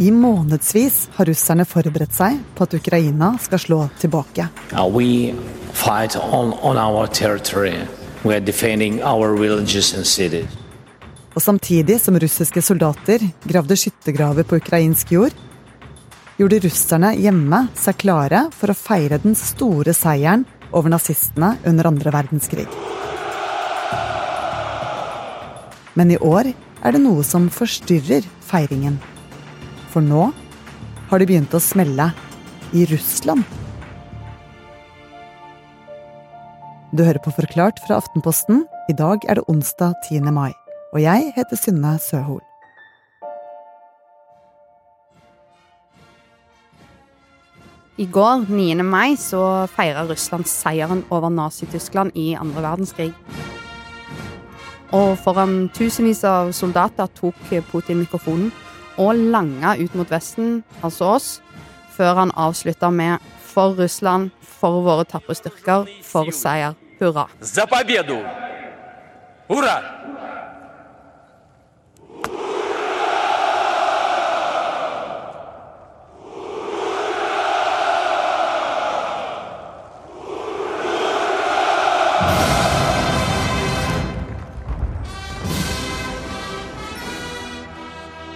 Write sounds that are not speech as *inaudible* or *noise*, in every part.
I månedsvis har russerne forberedt seg på at Ukraina skal slå tilbake. On, on. Og samtidig som russiske soldater gravde skyttergraver på ukrainsk jord, gjorde russerne hjemme seg klare for å feire den store seieren over nazistene under andre verdenskrig. Men i år er det noe som forstyrrer feiringen. For nå har det begynt å smelle i Russland. Du hører på Forklart fra Aftenposten. I dag er det onsdag 10. mai. Og jeg heter Synne Søhol. I går, 9. mai, så feira Russland seieren over Nazi-Tyskland i andre verdenskrig. Og foran tusenvis av soldater tok Putin mikrofonen og langa ut mot Vesten, altså oss, før han avslutta med 'For Russland, for våre tapre styrker, for seier. Hurra'. За победу! Ура!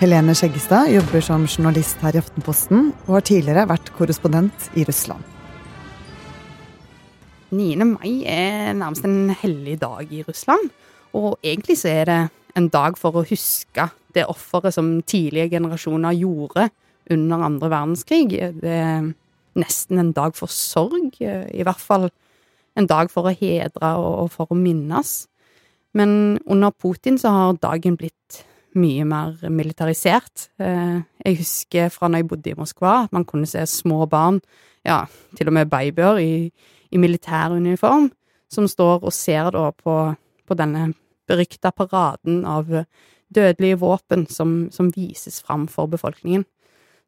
Helene Skjeggestad jobber som journalist her i Aftenposten og har tidligere vært korrespondent i Russland. 9. mai er nærmest en hellig dag i Russland. Og egentlig så er det en dag for å huske det offeret som tidlige generasjoner gjorde under andre verdenskrig. Det er nesten en dag for sorg. I hvert fall en dag for å hedre og for å minnes. Men under Putin så har dagen blitt mye mer militarisert. Jeg husker fra når jeg bodde i Moskva, at man kunne se små barn, ja, til og med babyer, i, i militæruniform, som står og ser da på, på denne berykta paraden av dødelige våpen som, som vises fram for befolkningen.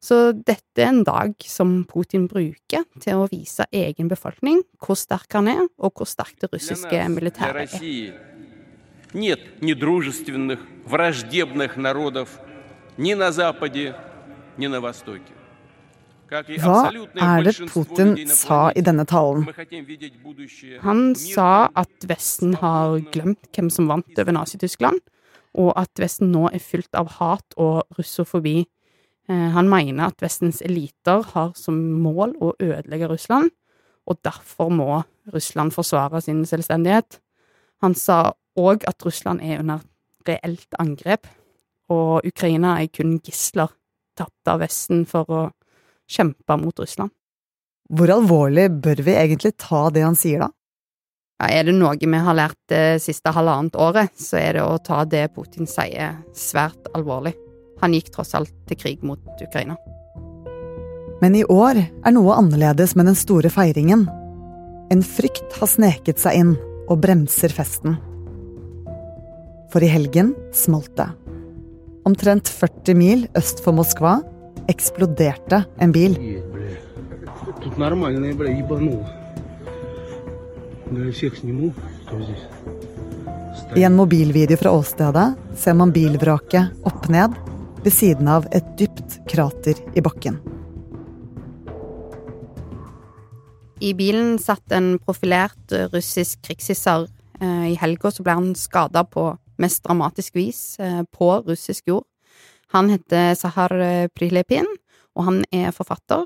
Så dette er en dag som Putin bruker til å vise egen befolkning hvor sterk han er, og hvor sterkt det russiske militæret er. Нет ни дружественных, враждебных народов ни на Западе, ни на Востоке. Hva er det Putin sa i denne talen? Han sa at Vesten har glemt hvem som vant over Nazi-Tyskland, og at Vesten nå er fylt av hat og russofobi. Han mener at Vestens eliter har som mål å ødelegge Russland, og derfor må Russland forsvare sin selvstendighet. Han sa òg at Russland er under reelt angrep, og Ukraina er kun gisler tatt av Vesten for å kjempe mot Russland. Hvor alvorlig bør vi egentlig ta det han sier, da? Ja, er det noe vi har lært det siste halvannet året, så er det å ta det Putin sier, svært alvorlig. Han gikk tross alt til krig mot Ukraina. Men i år er noe annerledes med den store feiringen. En frykt har sneket seg inn og bremser festen. For i helgen smalt det. Omtrent 40 mil øst for Moskva eksploderte en bil. I en mobilvideo fra åstedet ser man bilvraket opp ned ved siden av et dypt krater i bakken. I bilen satt en profilert russisk krigshisser. I helga ble han skada på mest dramatisk vis på russisk jord. Han heter Sahar Prilepin, og han er forfatter,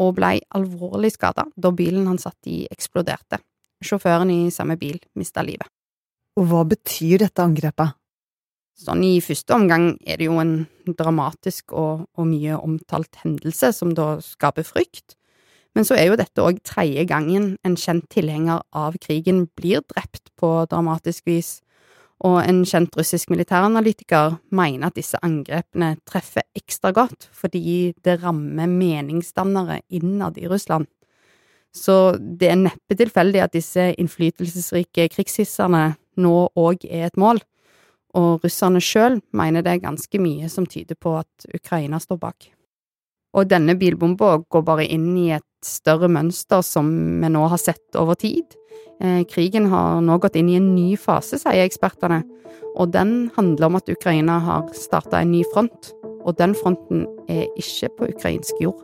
og blei alvorlig skada da bilen han satt i, eksploderte. Sjåføren i samme bil mista livet. Og hva betyr dette angrepet? Sånn i første omgang er det jo en dramatisk og, og mye omtalt hendelse som da skaper frykt. Men så er jo dette òg tredje gangen en kjent tilhenger av krigen blir drept på dramatisk vis, og en kjent russisk militæranalytiker mener at disse angrepene treffer ekstra godt fordi det rammer meningsdannere innad i Russland. Så det er neppe tilfeldig at disse innflytelsesrike krigshisserne nå òg er et mål, og russerne sjøl mener det er ganske mye som tyder på at Ukraina står bak. Og denne bilbomba går bare inn i et større mønster som vi nå har sett over tid. Eh, krigen har nå gått inn i en ny fase, sier ekspertene, og den handler om at Ukraina har starta en ny front. og den fronten er ikke på ukrainsk jord.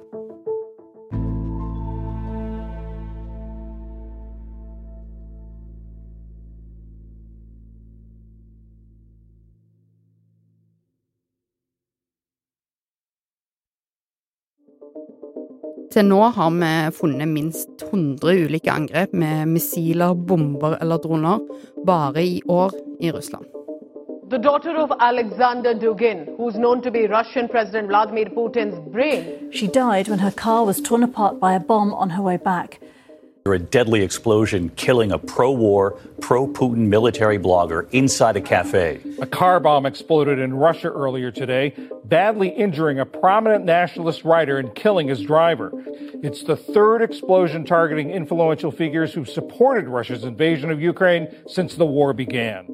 Til nå har vi funnet minst 100 ulike angrep med missiler, bomber eller droner bare i år i Russland. The daughter of Alexander Dugin, who's known to be Russian President Vladimir Putin's brain. She died when her car was torn apart by a bomb on her way back. A deadly explosion killing a pro war, pro Putin military blogger inside a cafe. A car bomb exploded in Russia earlier today, badly injuring a prominent nationalist writer and killing his driver. It's the third explosion targeting influential figures who've supported Russia's invasion of Ukraine since the war began.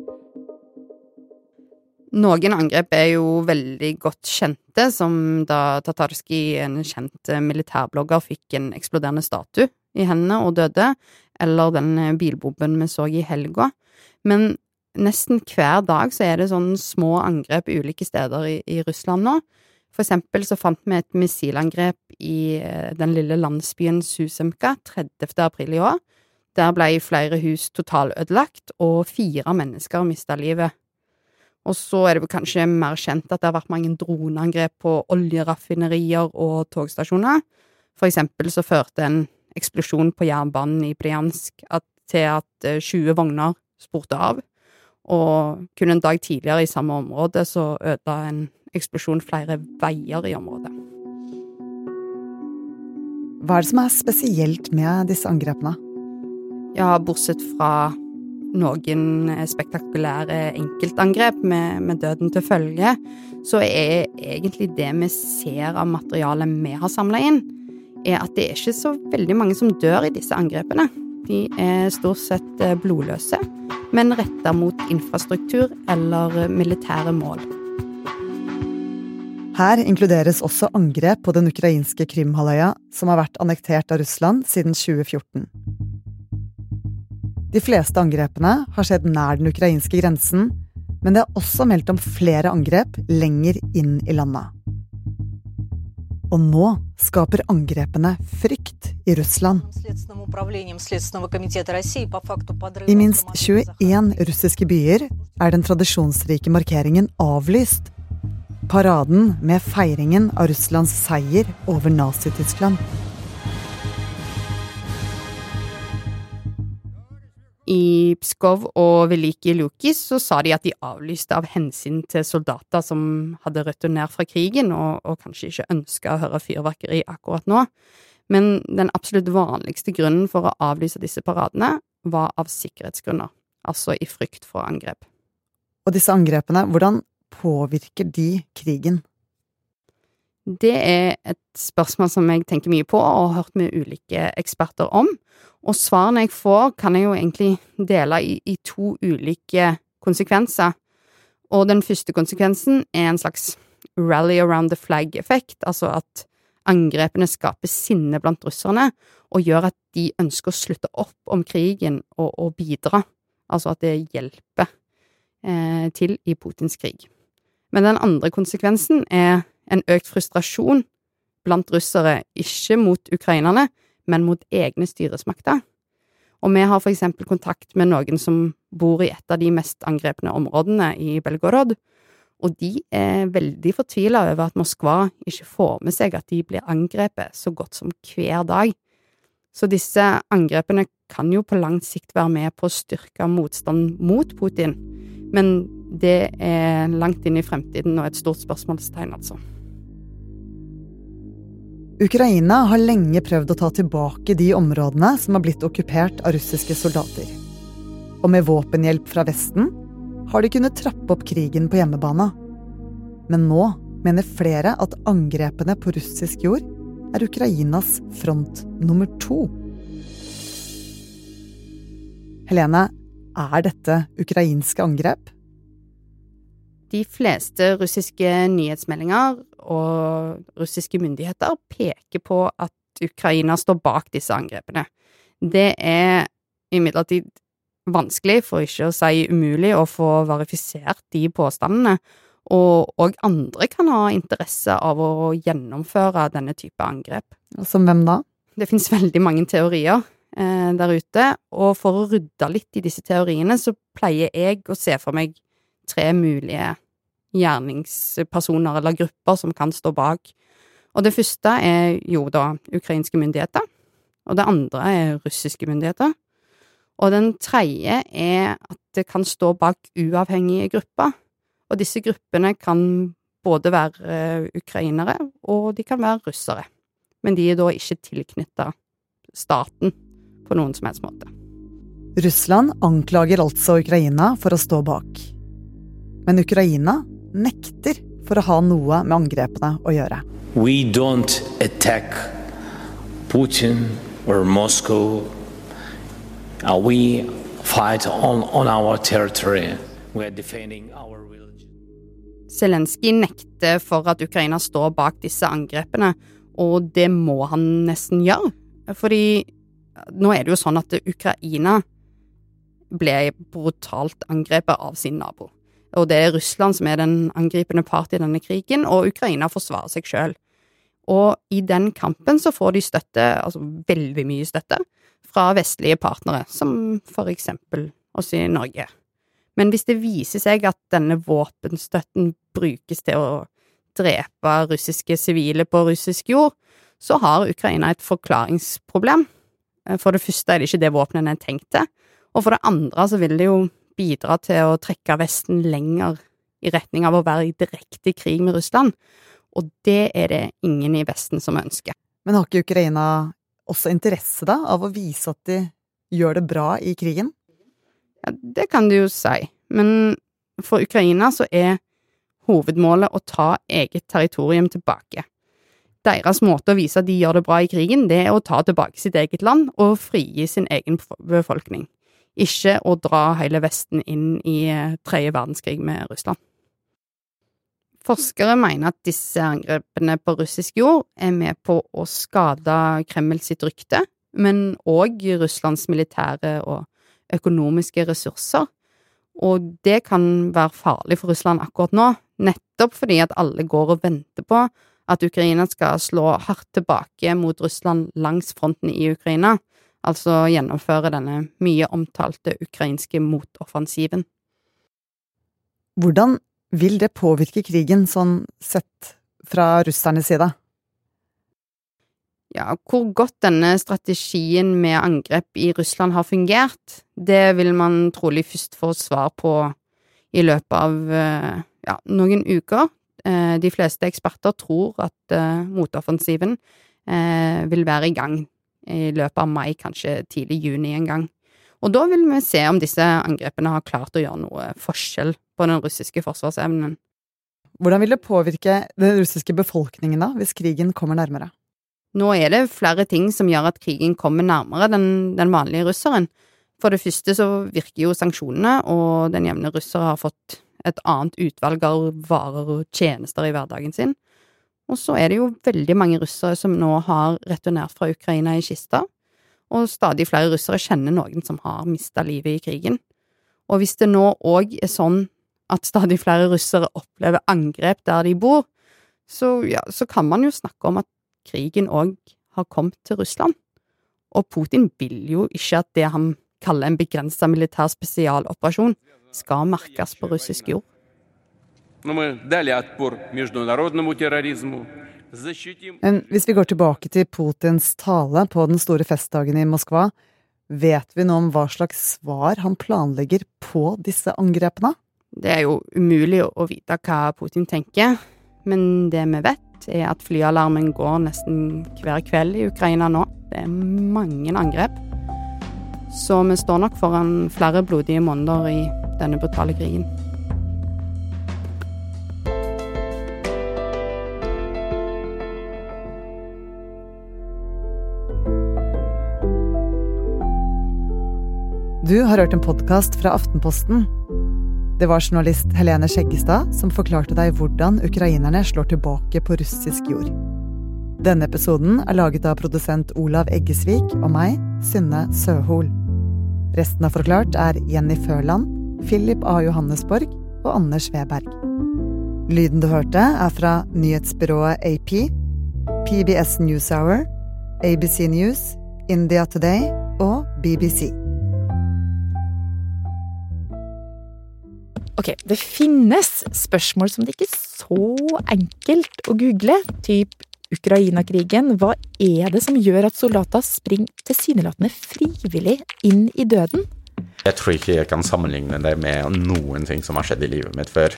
Noen angrep er jo veldig godt kjente, som da Tatarski, en kjent militærblogger, fikk en eksploderende statue i hendene og døde, eller den bilbomben vi så i helga. Men nesten hver dag så er det sånne små angrep ulike steder i, i Russland nå. For eksempel så fant vi et missilangrep i eh, den lille landsbyen Susemka 30. april i år. Der ble flere hus totalødelagt, og fire mennesker mista livet. Og så er det kanskje mer kjent at det har vært mange droneangrep på oljeraffinerier og togstasjoner. For eksempel så førte en eksplosjon på jernbanen i Briansk til at 20 eh, vogner spurte av. Og kun en dag tidligere i samme område så ødela en eksplosjon flere veier i området. Hva er det som er spesielt med disse angrepene? Ja, bortsett fra noen spektakulære enkeltangrep med, med, døden til følge, så er egentlig det vi ser av materialet vi har samla inn, er at det er ikke så veldig mange som dør i disse angrepene. De er stort sett eh, blodløse, men retta mot infrastruktur eller militære mål. Her inkluderes også angrep på den ukrainske Krimhalvøya, som har vært annektert av Russland siden 2014. De fleste angrepene har skjedd nær den ukrainske grensen, men det er også meldt om flere angrep lenger inn i landet. Og nå skaper angrepene frykt i Russland. I minst 21 russiske byer er den tradisjonsrike markeringen avlyst. Paraden med feiringen av Russlands seier over Nazi-Tyskland. I Pskov og Veliki Lukis så sa de at de avlyste av hensyn til soldater som hadde returnert fra krigen, og, og kanskje ikke ønska å høre fyrverkeri akkurat nå. Men den absolutt vanligste grunnen for å avlyse disse paradene var av sikkerhetsgrunner, altså i frykt for angrep. Og disse angrepene, hvordan påvirker de krigen? Det er et spørsmål som jeg tenker mye på og har hørt med ulike eksperter om. Og svarene jeg får, kan jeg jo egentlig dele i, i to ulike konsekvenser. Og den første konsekvensen er en slags rally around the flag-effekt, altså at angrepene skaper sinne blant russerne og gjør at de ønsker å slutte opp om krigen og, og bidra, altså at det hjelper eh, til i Putins krig. Men den andre konsekvensen er en økt frustrasjon blant russere, ikke mot ukrainerne, men mot egne styresmakter. Og vi har for eksempel kontakt med noen som bor i et av de mest angrepne områdene i Belgorod, og de er veldig fortvila over at Moskva ikke får med seg at de blir angrepet så godt som hver dag. Så disse angrepene kan jo på lang sikt være med på å styrke motstand mot Putin, men det er langt inn i fremtiden og et stort spørsmålstegn, altså. Ukraina har lenge prøvd å ta tilbake de områdene som har blitt okkupert av russiske soldater. Og med våpenhjelp fra Vesten har de kunnet trappe opp krigen på hjemmebane. Men nå mener flere at angrepene på russisk jord er Ukrainas front nummer to. Helene, er dette ukrainske angrep? De fleste russiske nyhetsmeldinger og russiske myndigheter peker på at Ukraina står bak disse angrepene. Det er imidlertid vanskelig, for ikke å si umulig, å få verifisert de påstandene, Og òg andre kan ha interesse av å gjennomføre denne type angrep. Som hvem da? Det finnes veldig mange teorier eh, der ute, og for å rydde litt i disse teoriene, så pleier jeg å se for meg tre mulige gjerningspersoner eller grupper som kan stå bak. Og det første er jo da ukrainske myndigheter, og det andre er russiske myndigheter. Og den tredje er at det kan stå bak uavhengige grupper, og disse gruppene kan både være eh, ukrainere, og de kan være russere. Men de er da ikke tilknytta staten på noen som helst måte. Russland anklager altså Ukraina for å stå bak. Men Ukraina nekter for å ha noe med angrepene å gjøre. We don't attack Putin or Moscow. Uh, we fight on, on our territory. We are defending our religion. Zelenskyj nekter for at Ukraina står bak disse angrepene, og det må han nesten gjøre. Fordi nå er det jo sånn at Ukraina ble brutalt angrepet av sin nabo. Og det er Russland som er den angripende part i denne krigen, og Ukraina forsvarer seg sjøl. Og i den kampen så får de støtte, altså veldig mye støtte, fra vestlige partnere, som for eksempel oss i Norge. Men hvis det viser seg at denne våpenstøtten brukes til å drepe russiske sivile på russisk jord, så har Ukraina et forklaringsproblem. For det første er det ikke det våpenet er tenkt til, og for det andre så vil det jo bidra til å trekke Vesten lenger i retning av å være i direkte krig med Russland, og det er det ingen i Vesten som ønsker. Men har ikke Ukraina også interesse da av å vise at de gjør det bra i krigen? Ja, det kan du jo si, men for Ukraina så er hovedmålet å ta eget territorium tilbake. Deres måte å vise at de gjør det bra i krigen, det er å ta tilbake sitt eget land og frigi sin egen befolkning, ikke å dra hele Vesten inn i eh, tredje verdenskrig med Russland. Forskere mener at disse angrepene på russisk jord er med på å skade Kreml sitt rykte, men òg Russlands militære og økonomiske ressurser. Og det kan være farlig for Russland akkurat nå, nettopp fordi at alle går og venter på at Ukraina skal slå hardt tilbake mot Russland langs fronten i Ukraina, altså gjennomføre denne mye omtalte ukrainske motoffensiven. Hvordan vil det påvirke krigen, sånn sett fra russernes side? Ja, hvor godt denne strategien med angrep i Russland har fungert, det vil man trolig først få svar på i løpet av eh, ja, noen uker. Eh, de fleste eksperter tror at eh, motoffensiven vil være i gang i løpet av mai, kanskje tidlig juni en gang. Og da vil vi se om disse angrepene har klart å gjøre noe forskjell på den russiske forsvarsevnen. Hvordan vil det påvirke den russiske befolkningen da, hvis krigen kommer nærmere? Nå er det flere ting som gjør at krigen kommer nærmere den, den vanlige russeren. For det første så virker jo sanksjonene, og den jevne russer har fått et annet utvalg av varer og tjenester i hverdagen sin. Og så er det jo veldig mange russere som nå har returnert fra Ukraina i kista, og stadig flere russere kjenner noen som har mista livet i krigen. Og hvis det nå òg er sånn at stadig flere russere opplever angrep der de bor, så, ja, så kan man jo snakke om at krigen òg har kommet til Russland. Og Putin vil jo ikke at det han kaller en begrensa militær spesialoperasjon, skal merkes på russisk jord. Men hvis vi går tilbake til Putins tale på den store festdagen i Moskva, vet vi noe om hva slags svar han planlegger på disse angrepene? Det er jo umulig å vite hva Putin tenker, men det vi vet, er at flyalarmen går nesten hver kveld i Ukraina nå. Det er mange angrep. Så vi står nok foran flere blodige måneder i denne brutale krigen. Du har hørt en podkast fra Aftenposten. Det var journalist Helene Skjeggestad som forklarte deg hvordan ukrainerne slår tilbake på russisk jord. Denne episoden er laget av produsent Olav Eggesvik og meg, Synne Søhol. Resten av Forklart er Jenny Førland, Philip A. Johannesborg og Anders Weberg. Lyden du hørte, er fra nyhetsbyrået AP, PBS NewsHour, ABC News, India Today og BBC. Ok, det finnes spørsmål som det ikke er så enkelt å google, typ Ukraina-krigen. Hva er det som gjør at soldater springer tilsynelatende frivillig inn i døden? Jeg tror ikke jeg kan sammenligne det med noen ting som har skjedd i livet mitt før.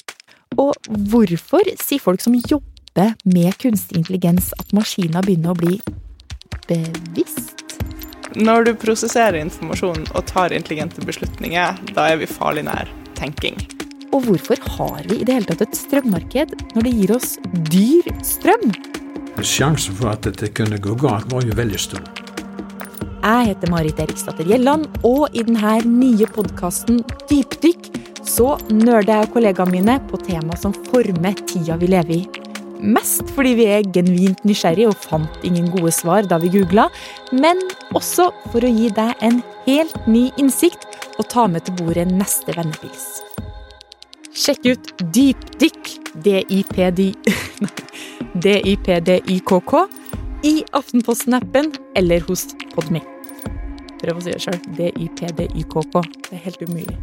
Og hvorfor sier folk som jobber med kunstig intelligens at maskiner begynner å bli bevisst? Når du prosesserer informasjon og tar intelligente beslutninger, da er vi farlig nær tenking. Og hvorfor har vi i det hele tatt et strømmarked når det gir oss dyr strøm? Sjansen for at dette kunne gå galt, var jo veldig stor. Jeg heter Marit Eriksdatter Gjelland, og i denne nye podkasten Dypdykk så nerder jeg og kollegaene mine på tema som former tida vi lever i. Mest fordi vi er genuint nysgjerrige og fant ingen gode svar da vi googla, men også for å gi deg en helt ny innsikt og ta med til bordet neste vennepils. Sjekk ut Dypdykk, D-I-P-D *laughs* D-I-P-D-Y-K-K, i Aftenposten-appen eller hos Podme. Prøv å si det sjøl. D-I-P-D-I-K-K. Det er helt umulig.